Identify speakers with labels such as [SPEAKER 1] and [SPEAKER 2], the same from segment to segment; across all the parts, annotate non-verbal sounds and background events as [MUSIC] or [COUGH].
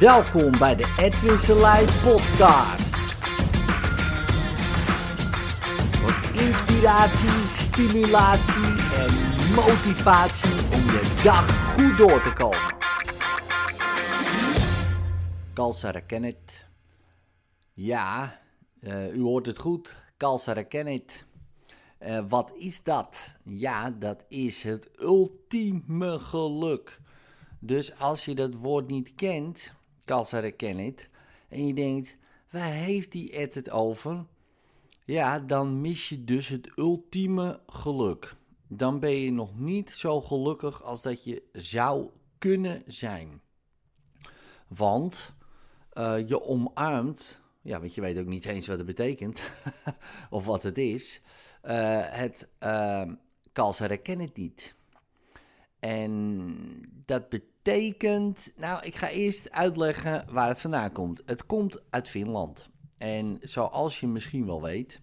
[SPEAKER 1] Welkom bij de Edwin Selei podcast. Voor inspiratie, stimulatie en motivatie om je dag goed door te komen. Kalsara Kenneth. Ja, uh, u hoort het goed. Kalsara Kenneth. Uh, wat is dat? Ja, dat is het ultieme geluk. Dus als je dat woord niet kent, Kalsara Kenneth, en je denkt, waar heeft die Ed het over? Ja, dan mis je dus het ultieme geluk. Dan ben je nog niet zo gelukkig als dat je zou kunnen zijn. Want uh, je omarmt, ja, want je weet ook niet eens wat het betekent, [LAUGHS] of wat het is. Uh, het uh, Kalsara Kenneth niet. En dat betekent, nou, ik ga eerst uitleggen waar het vandaan komt. Het komt uit Finland. En zoals je misschien wel weet,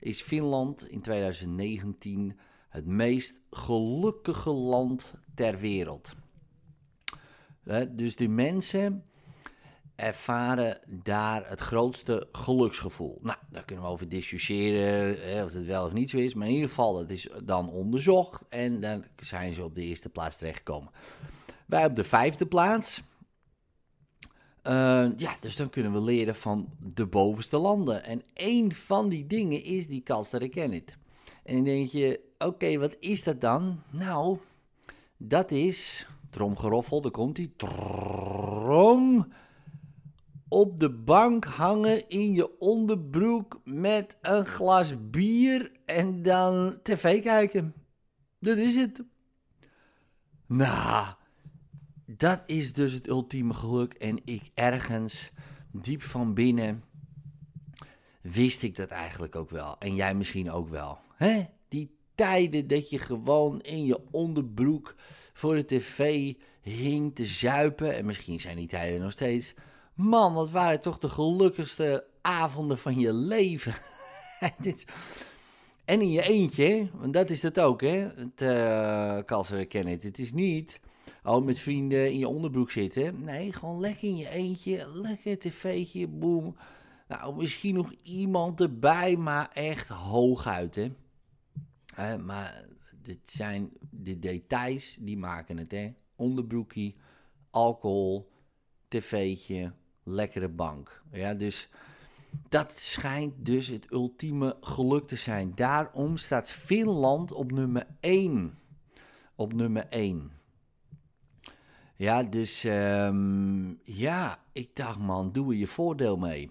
[SPEAKER 1] is Finland in 2019 het meest gelukkige land ter wereld. Dus de mensen ervaren daar het grootste geluksgevoel. Nou, daar kunnen we over discussiëren of het wel of niet zo is. Maar in ieder geval, dat is dan onderzocht en dan zijn ze op de eerste plaats terechtgekomen. Wij op de vijfde plaats. Uh, ja, dus dan kunnen we leren van de bovenste landen. En één van die dingen is die Kalster Kenneth. En dan denk je, oké, wat is dat dan? Nou, dat is, tromgeroffel, daar komt hij, trom, op de bank hangen in je onderbroek met een glas bier en dan tv kijken. Dat is het. Nou, dat is dus het ultieme geluk. En ik ergens, diep van binnen, wist ik dat eigenlijk ook wel. En jij misschien ook wel. Hè? Die tijden dat je gewoon in je onderbroek voor de tv hing te zuipen. En misschien zijn die tijden nog steeds. Man, wat waren toch de gelukkigste avonden van je leven. [LAUGHS] en in je eentje, want dat is het ook, hè? Het uh, kennen. Het is niet oh, met vrienden in je onderbroek zitten. Nee, gewoon lekker in je eentje, lekker tv'tje, boem. Nou, misschien nog iemand erbij, maar echt hooguit, hè. Maar dit zijn de details die maken het, hè. Onderbroekie, alcohol, tv'tje, lekkere bank. Ja, dus dat schijnt dus het ultieme geluk te zijn. Daarom staat Finland op nummer 1. Op nummer 1. Ja, dus um, ja, ik dacht man, doe er je voordeel mee.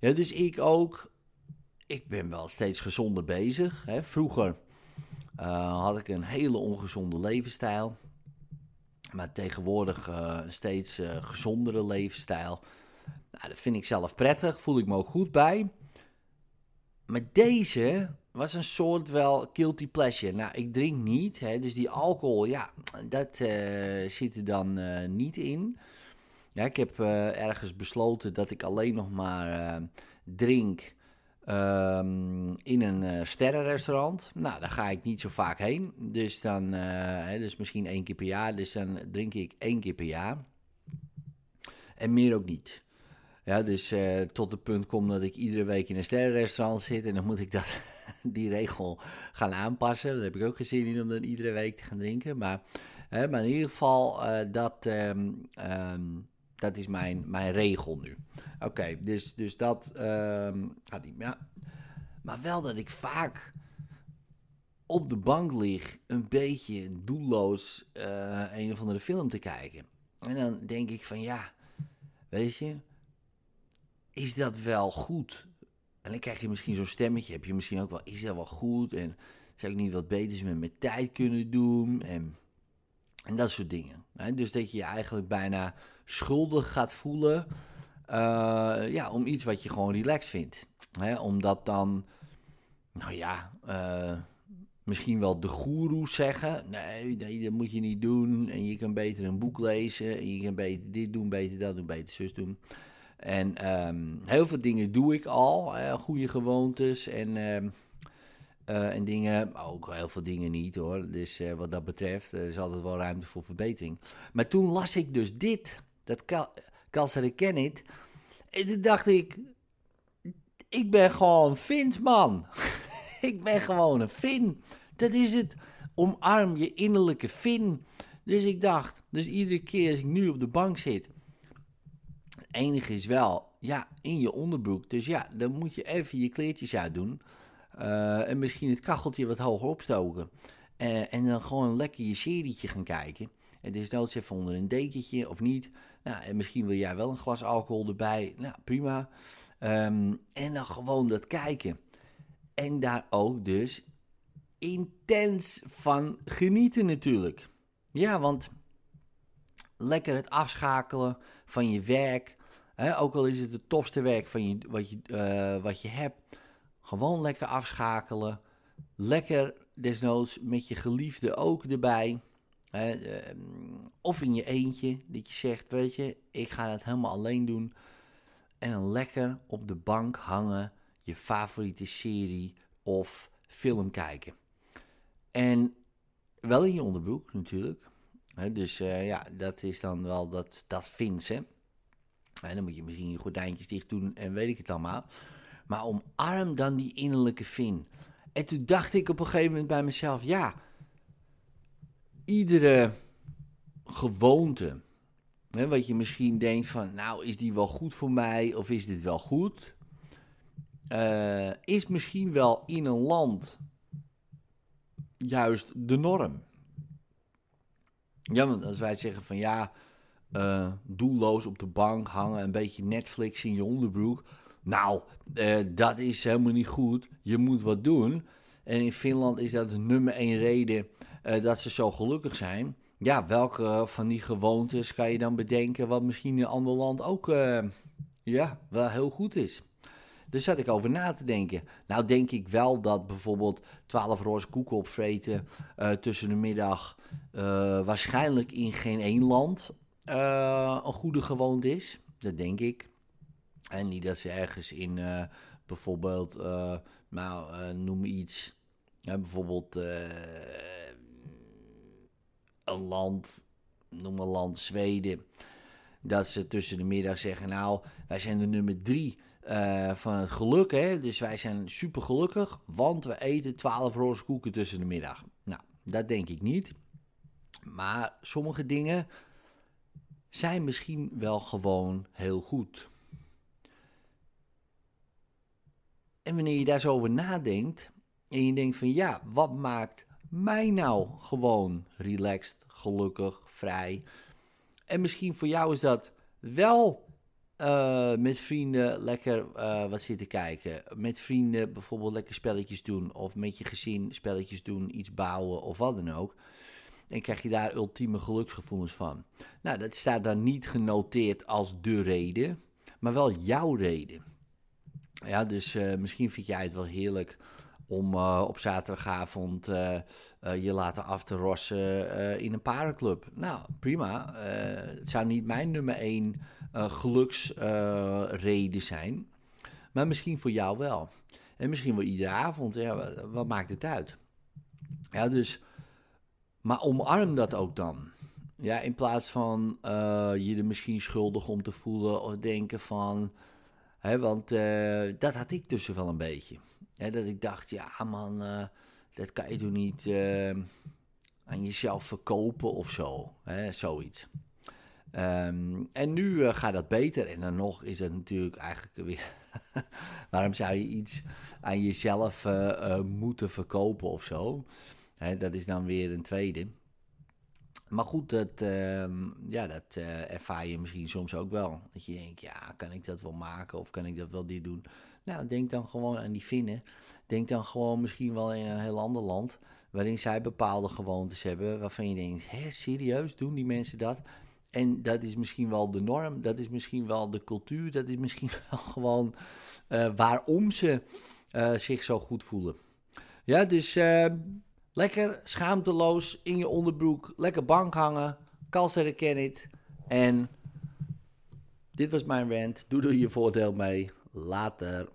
[SPEAKER 1] Ja, dus ik ook. Ik ben wel steeds gezonder bezig. Hè. Vroeger uh, had ik een hele ongezonde levensstijl. Maar tegenwoordig uh, een steeds uh, gezondere levensstijl. Nou, dat vind ik zelf prettig, voel ik me ook goed bij. Maar deze was een soort wel guilty pleasure. Nou, ik drink niet, hè, dus die alcohol, ja, dat uh, zit er dan uh, niet in. Ja, ik heb uh, ergens besloten dat ik alleen nog maar drink um, in een sterrenrestaurant. Nou, daar ga ik niet zo vaak heen. Dus dan, hè, dus misschien één keer per jaar. Dus dan drink ik één keer per jaar. En meer ook niet. Ja, dus tot het punt komt dat ik iedere week in een sterrenrestaurant zit en dan moet ik dat, die regel gaan aanpassen. Dat heb ik ook gezien in om dan iedere week te gaan drinken. Maar, uh, maar in ieder geval, uh, dat, um, um, dat is mijn, mijn regel nu. Oké, dus, dus dat um, gaat niet meer. Maar wel dat ik vaak op de bank lig, een beetje doelloos een of andere film te kijken. En dan denk ik van ja, weet je is dat wel goed? En dan krijg je misschien zo'n stemmetje, heb je misschien ook wel, is dat wel goed? En zou ik niet wat beters met mijn tijd kunnen doen? En, en dat soort dingen. Dus dat je je eigenlijk bijna schuldig gaat voelen uh, ja, om iets wat je gewoon relaxed vindt. Omdat dan, nou ja, uh, misschien wel de goeroes zeggen: nee, nee, dat moet je niet doen. En je kan beter een boek lezen. En je kan beter dit doen, beter dat doen, beter zus doen. En um, heel veel dingen doe ik al, uh, goede gewoontes en, uh, uh, en dingen, ook heel veel dingen niet hoor. Dus eh, wat dat betreft is altijd wel ruimte voor verbetering. Maar toen las ik dus dit, dat Kal Kalser ken het. En toen dacht ik, ik ben gewoon Fins, man. [LAUGHS] ik ben gewoon een Fin. Dat is het. Omarm je innerlijke Fin. Dus ik dacht, dus iedere keer als ik nu op de bank zit. Enige is wel, ja, in je onderbroek. Dus ja, dan moet je even je kleertjes uitdoen. Uh, en misschien het kacheltje wat hoger opstoken. Uh, en dan gewoon lekker je serietje gaan kijken. En dus noods even onder een dekentje of niet. Nou, en misschien wil jij wel een glas alcohol erbij. Nou, prima. Um, en dan gewoon dat kijken. En daar ook dus intens van genieten natuurlijk. Ja, want lekker het afschakelen van je werk. Ook al is het het tofste werk van je, wat, je, uh, wat je hebt. Gewoon lekker afschakelen. Lekker desnoods met je geliefde ook erbij. Uh, of in je eentje, dat je zegt, weet je, ik ga het helemaal alleen doen. En dan lekker op de bank hangen, je favoriete serie of film kijken. En wel in je onderbroek natuurlijk. dus uh, ja, dat is dan wel dat, dat Finse. En dan moet je misschien je gordijntjes dicht doen en weet ik het allemaal. Maar omarm dan die innerlijke Fin. En toen dacht ik op een gegeven moment bij mezelf: ja, iedere gewoonte. Hè, wat je misschien denkt van, nou is die wel goed voor mij of is dit wel goed? Uh, is misschien wel in een land juist de norm. Ja, want als wij zeggen van ja, uh, doelloos op de bank hangen, een beetje Netflix in je onderbroek. Nou, uh, dat is helemaal niet goed. Je moet wat doen. En in Finland is dat de nummer één reden uh, dat ze zo gelukkig zijn. Ja, welke van die gewoontes kan je dan bedenken wat misschien in een ander land ook ja, wel heel goed is? Daar zat ik over na te denken. Nou denk ik wel dat bijvoorbeeld 12 roze koeken opvreten uh, tussen de middag waarschijnlijk in geen één land uh, een goede gewoonte is. Dat denk ik. En niet dat ze ergens in bijvoorbeeld, nou noem iets, bijvoorbeeld een land, noem een land Zweden. Dat ze tussen de middag zeggen, nou wij zijn de nummer drie van het geluk. Hè? Dus wij zijn super gelukkig, want we eten 12 roze koeken tussen de middag. Nou, dat denk ik niet. Maar sommige dingen zijn misschien wel gewoon heel goed. En wanneer je daar zo over nadenkt en je denkt van ja, wat maakt mij nou gewoon relaxed, gelukkig, vrij? En misschien voor jou is dat wel uh, met vrienden lekker uh, wat zitten kijken. Met vrienden bijvoorbeeld lekker spelletjes doen. Of met je gezin spelletjes doen, iets bouwen of wat dan ook. En krijg je daar ultieme geluksgevoelens van. Nou, dat staat dan niet genoteerd als de reden, maar wel jouw reden. Ja, dus uh, misschien vind jij het wel heerlijk om op zaterdagavond je laten af te rossen in een parenclub. Nou, prima. het zou niet mijn nummer één geluksreden zijn. Maar misschien voor jou wel. En misschien wel iedere avond. Ja, wat, maakt het uit? Ja, dus. Maar omarm dat ook dan. Ja, in plaats van uh, je er misschien schuldig om te voelen of denken van. Hè, want uh, dat had ik tussen wel een beetje. Ja, dat ik dacht, ja man, uh, dat kan je toch niet aan jezelf verkopen of zo. Hè, zoiets. Um, en nu gaat dat beter. En dan nog is het natuurlijk eigenlijk weer. [LAUGHS] waarom zou je iets aan jezelf moeten verkopen of zo? Hè, dat is dan weer een tweede. Maar goed, dat, ehm, ja, dat ervaar je misschien soms ook wel. Dat je denkt, ja, kan ik dat wel maken of kan ik dat wel dit doen? Nou, denk dan gewoon aan die Finnen. Denk dan gewoon misschien wel in een heel ander land. Waarin zij bepaalde gewoontes hebben. Waarvan je denkt, hé, serieus, doen die mensen dat? En dat is misschien wel de norm, dat is misschien wel de cultuur, dat is misschien [LAUGHS] wel gewoon uh, waarom ze uh, zich zo goed voelen. Ja, dus uh, lekker schaamteloos in je onderbroek, lekker bank hangen, kalseren ken it. En dit was mijn rant, doe er je voordeel mee. Later.